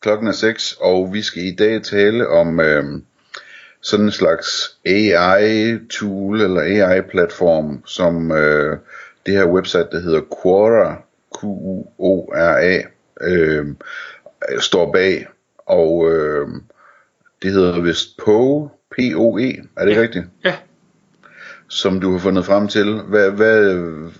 Klokken er 6, og vi skal i dag tale om øh, sådan en slags AI-tool eller AI-platform, som øh, det her website, der hedder Quora, Q-U-O-R-A, øh, står bag. Og øh, det hedder vist POE, P-O-E, er det ja. rigtigt? Ja. Som du har fundet frem til. Hvad, hvad,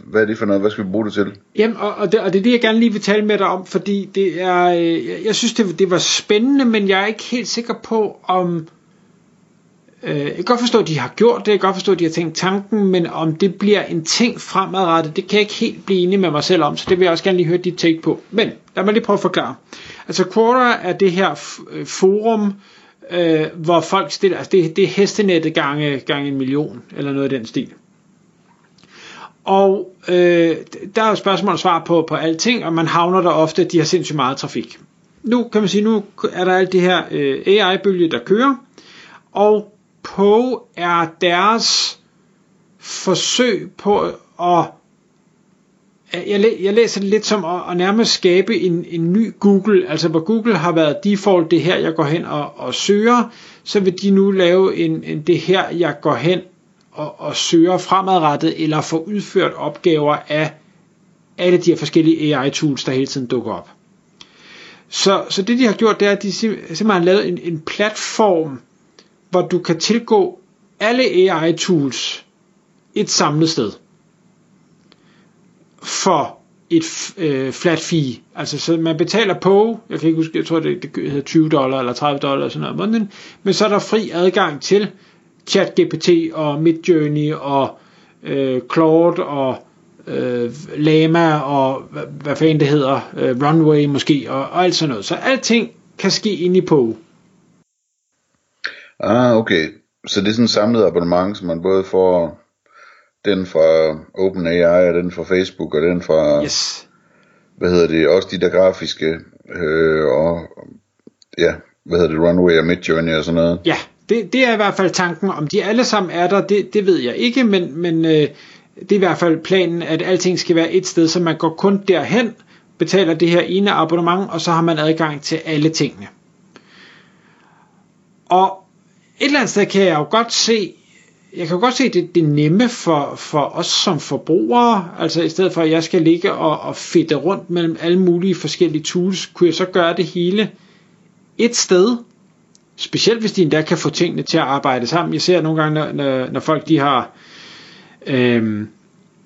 hvad er det for noget? Hvad skal vi bruge det til? Jamen, og, og, det, og det er det, jeg gerne lige vil tale med dig om, fordi det er, øh, jeg, jeg synes, det, det var spændende, men jeg er ikke helt sikker på, om... Øh, jeg kan godt forstå, at de har gjort det, jeg kan godt forstå, at de har tænkt tanken, men om det bliver en ting fremadrettet, det kan jeg ikke helt blive enig med mig selv om, så det vil jeg også gerne lige høre dit take på. Men lad mig lige prøve at forklare. Altså Quora er det her øh, forum, øh, øh, hvor folk stiller, altså det, det er hestenettet gange, gange en million, eller noget af den stil. Og øh, der er jo spørgsmål og svar på, på alting, og man havner der ofte, at de har sindssygt meget trafik. Nu kan man sige, nu er der alt det her øh, AI-bølge, der kører, og på er deres forsøg på at Øh, jeg, læ- jeg læser det lidt som at, at nærmest skabe en, en ny Google, altså hvor Google har været default det her, jeg går hen og, og søger, så vil de nu lave en, en det her, jeg går hen og, og søger fremadrettet, eller får udført opgaver af alle de her forskellige AI-tools, der hele tiden dukker op. Så, så det de har gjort, det er, at de simpelthen har lavet en, en platform, hvor du kan tilgå alle AI-tools et samlet sted for et øh, flat fee. Altså, så man betaler på, jeg kan ikke huske, jeg tror, det, det hedder 20 dollar eller 30 dollar eller sådan noget om måneden, men så er der fri adgang til ChatGPT og Midjourney og øh, Claude og øh, Lama og hvad, hvad fanden det hedder, øh, Runway måske, og, og alt sådan noget. Så alting kan ske ind i på. Ah, okay. Så det er sådan en samlet abonnement, som man både får den fra OpenAI, og den fra Facebook, og den fra, Yes. hvad hedder det, også de der grafiske, øh, og ja, hvad hedder det, Runway og Midjourney og sådan noget. Ja, det, det er i hvert fald tanken. Om de alle sammen er der, det, det ved jeg ikke, men, men øh, det er i hvert fald planen, at alting skal være et sted, så man går kun derhen, betaler det her ene abonnement, og så har man adgang til alle tingene. Og et eller andet sted kan jeg jo godt se, jeg kan godt se det, det nemme for, for os som forbrugere, altså i stedet for at jeg skal ligge og, og fedte rundt mellem alle mulige forskellige tools, kunne jeg så gøre det hele et sted, specielt hvis de endda kan få tingene til at arbejde sammen. Jeg ser nogle gange, når, når, når folk de har, øhm,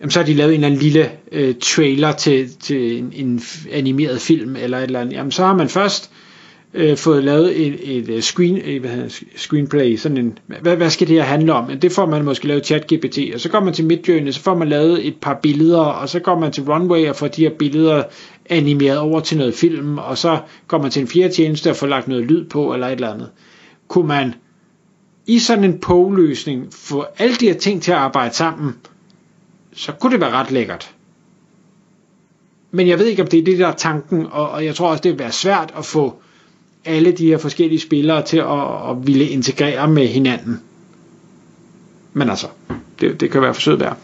jamen, så har de lavet en eller anden lille øh, trailer til, til en, en animeret film, eller et eller andet, jamen så har man først øh, Øh, fået lavet et, et, et screen, øh, hvad hedder, screenplay, sådan en, hvad, hvad skal det her handle om? Det får man måske lavet chat GPT, og så går man til Midjourney, så får man lavet et par billeder, og så går man til Runway og får de her billeder animeret over til noget film, og så går man til en fjerde tjeneste og får lagt noget lyd på, eller et eller andet. Kunne man i sådan en PO-løsning få alle de her ting til at arbejde sammen, så kunne det være ret lækkert. Men jeg ved ikke, om det er det, der er tanken, og, og jeg tror også, det vil være svært at få alle de her forskellige spillere til at, at ville integrere med hinanden. Men altså, det, det kan være forsøget værd.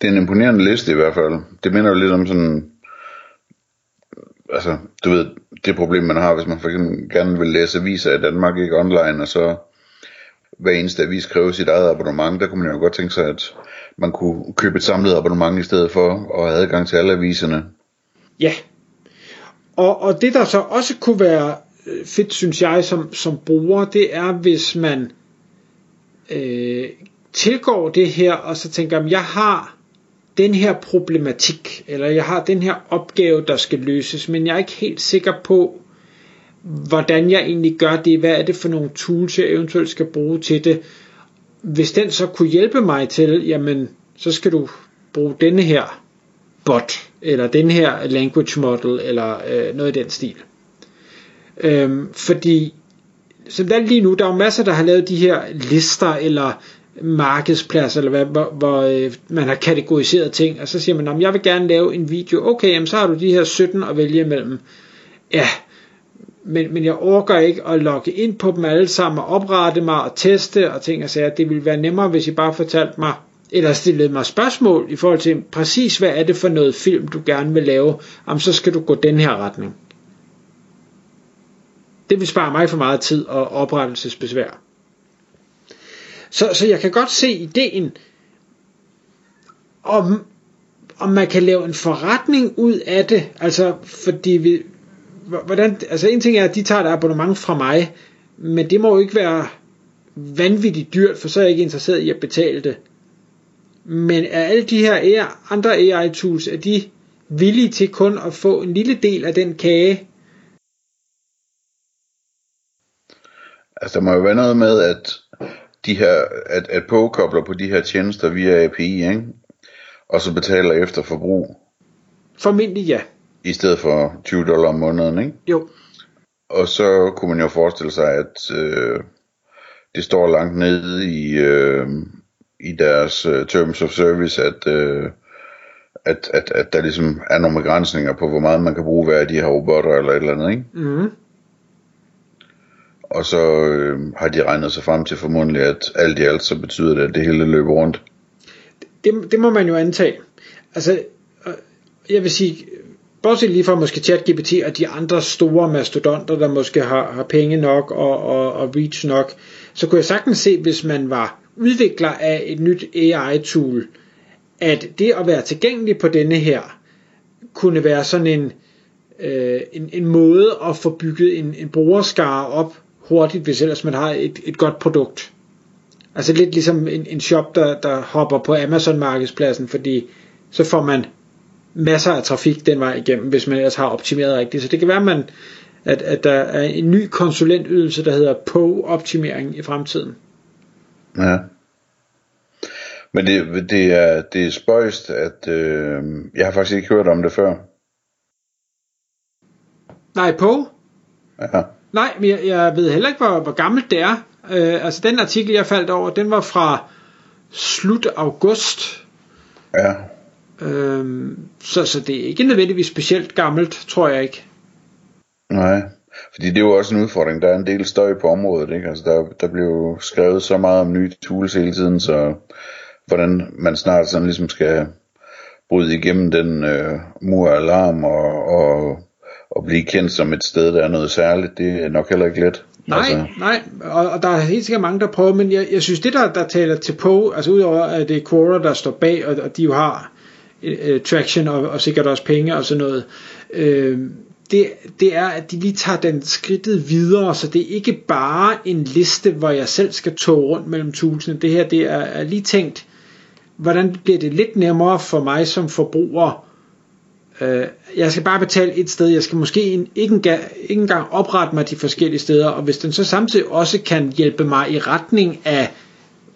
Det er en imponerende liste i hvert fald. Det minder jo lidt om sådan, altså, du ved, det problem man har, hvis man for eksempel gerne vil læse aviser i Danmark, ikke online, og så hver eneste avis kræver sit eget abonnement, der kunne man jo godt tænke sig, at man kunne købe et samlet abonnement i stedet for, og have adgang til alle aviserne. Ja. Og, og det der så også kunne være fedt, synes jeg, som, som bruger, det er, hvis man øh, tilgår det her, og så tænker, at jeg har den her problematik, eller jeg har den her opgave, der skal løses, men jeg er ikke helt sikker på, hvordan jeg egentlig gør det, hvad er det for nogle tools, jeg eventuelt skal bruge til det. Hvis den så kunne hjælpe mig til, jamen, så skal du bruge denne her bot, eller den her language model, eller øh, noget i den stil. Øhm, fordi som det er lige nu, der er jo masser, der har lavet de her lister, eller markedspladser, eller hvad, hvor, hvor øh, man har kategoriseret ting, og så siger man, jeg vil gerne lave en video, okay, jamen, så har du de her 17 at vælge imellem. Ja, men, men jeg orker ikke at logge ind på dem alle sammen, og oprette mig og teste og ting og sager. Det ville være nemmere, hvis I bare fortalte mig, eller stillede mig spørgsmål i forhold til præcis, hvad er det for noget film, du gerne vil lave, jamen så skal du gå den her retning. Det vil spare mig for meget tid og oprettelsesbesvær. Så, så jeg kan godt se ideen om, om man kan lave en forretning ud af det, altså fordi vi, hvordan, altså en ting er, at de tager et abonnement fra mig, men det må jo ikke være vanvittigt dyrt, for så er jeg ikke interesseret i at betale det. Men er alle de her andre AI-tools, er de villige til kun at få en lille del af den kage? Altså der må jo være noget med, at de her, at, at påkobler på de her tjenester via API, ikke? og så betaler efter forbrug. Formentlig ja. I stedet for 20 dollar om måneden, ikke? Jo. Og så kunne man jo forestille sig, at øh, det står langt nede i, øh, i deres uh, terms of service, at, uh, at, at, at der ligesom er nogle begrænsninger på, hvor meget man kan bruge hver af de her robotter eller et eller andet, ikke? Mm. Og så øh, har de regnet sig frem til formodentlig, at alt i alt så betyder det, at det hele løber rundt. Det, det må man jo antage. Altså, øh, jeg vil sige, bortset lige fra måske ChatGPT og de andre store mastodonter, der måske har, har penge nok og, og, og reach nok, så kunne jeg sagtens se, hvis man var udvikler af et nyt AI-tool, at det at være tilgængelig på denne her, kunne være sådan en, øh, en, en måde at få bygget en, en brugerskare op hurtigt, hvis ellers man har et, et godt produkt. Altså lidt ligesom en, en shop, der, der hopper på Amazon markedspladsen, fordi så får man masser af trafik den vej igennem, hvis man ellers har optimeret rigtigt. Så det kan være, man, at, at der er en ny konsulentydelse, der hedder PO-optimering i fremtiden. Ja. Men det, det, er, det er spøjst, at øh, jeg har faktisk ikke hørt om det før. Nej, på? Ja. Nej, men jeg, jeg ved heller ikke, hvor, hvor gammelt det er. Øh, altså den artikel, jeg faldt over, den var fra slut august. Ja. Øh, så, så det er ikke nødvendigvis specielt gammelt, tror jeg ikke. Nej. Fordi det er jo også en udfordring. Der er en del støj på området. Ikke? Altså der, der bliver jo skrevet så meget om nye tools hele tiden, så hvordan man snart sådan ligesom skal bryde igennem den øh, mur af alarm og, og, og blive kendt som et sted, der er noget særligt, det er nok heller ikke let. Nej, altså. nej, og, og der er helt sikkert mange, der prøver, men jeg, jeg synes, det der, der taler til på, altså udover at det er Quora, der står bag, og, og de jo har uh, traction og, og sikkert også penge og sådan noget, øh, det, det er, at de lige tager den skridtet videre, så det er ikke bare en liste, hvor jeg selv skal tog rundt mellem tusinde. Det her, det er, er lige tænkt, hvordan bliver det lidt nemmere for mig som forbruger. Øh, jeg skal bare betale et sted, jeg skal måske ikke, engang, ikke engang oprette mig de forskellige steder, og hvis den så samtidig også kan hjælpe mig i retning af,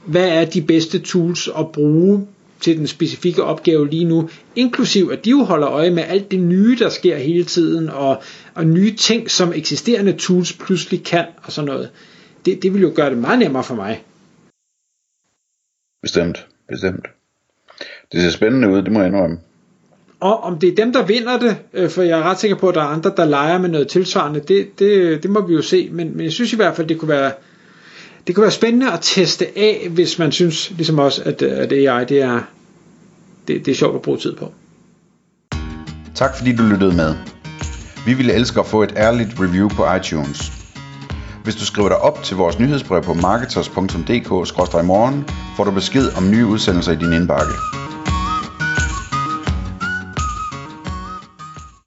hvad er de bedste tools at bruge til den specifikke opgave lige nu, inklusiv at de jo holder øje med alt det nye, der sker hele tiden, og, og nye ting, som eksisterende tools pludselig kan, og sådan noget. Det, det vil jo gøre det meget nemmere for mig. Bestemt, bestemt. Det ser spændende ud, det må jeg indrømme. Og om det er dem, der vinder det, øh, for jeg er ret sikker på, at der er andre, der leger med noget tilsvarende, det, det, det må vi jo se, men, men jeg synes i hvert fald, det kunne være det kunne være spændende at teste af, hvis man synes, ligesom også, at, at AI det er, det, det er sjovt at bruge tid på. Tak fordi du lyttede med. Vi ville elske at få et ærligt review på iTunes. Hvis du skriver dig op til vores nyhedsbrev på marketers.dk-morgen, får du besked om nye udsendelser i din indbakke.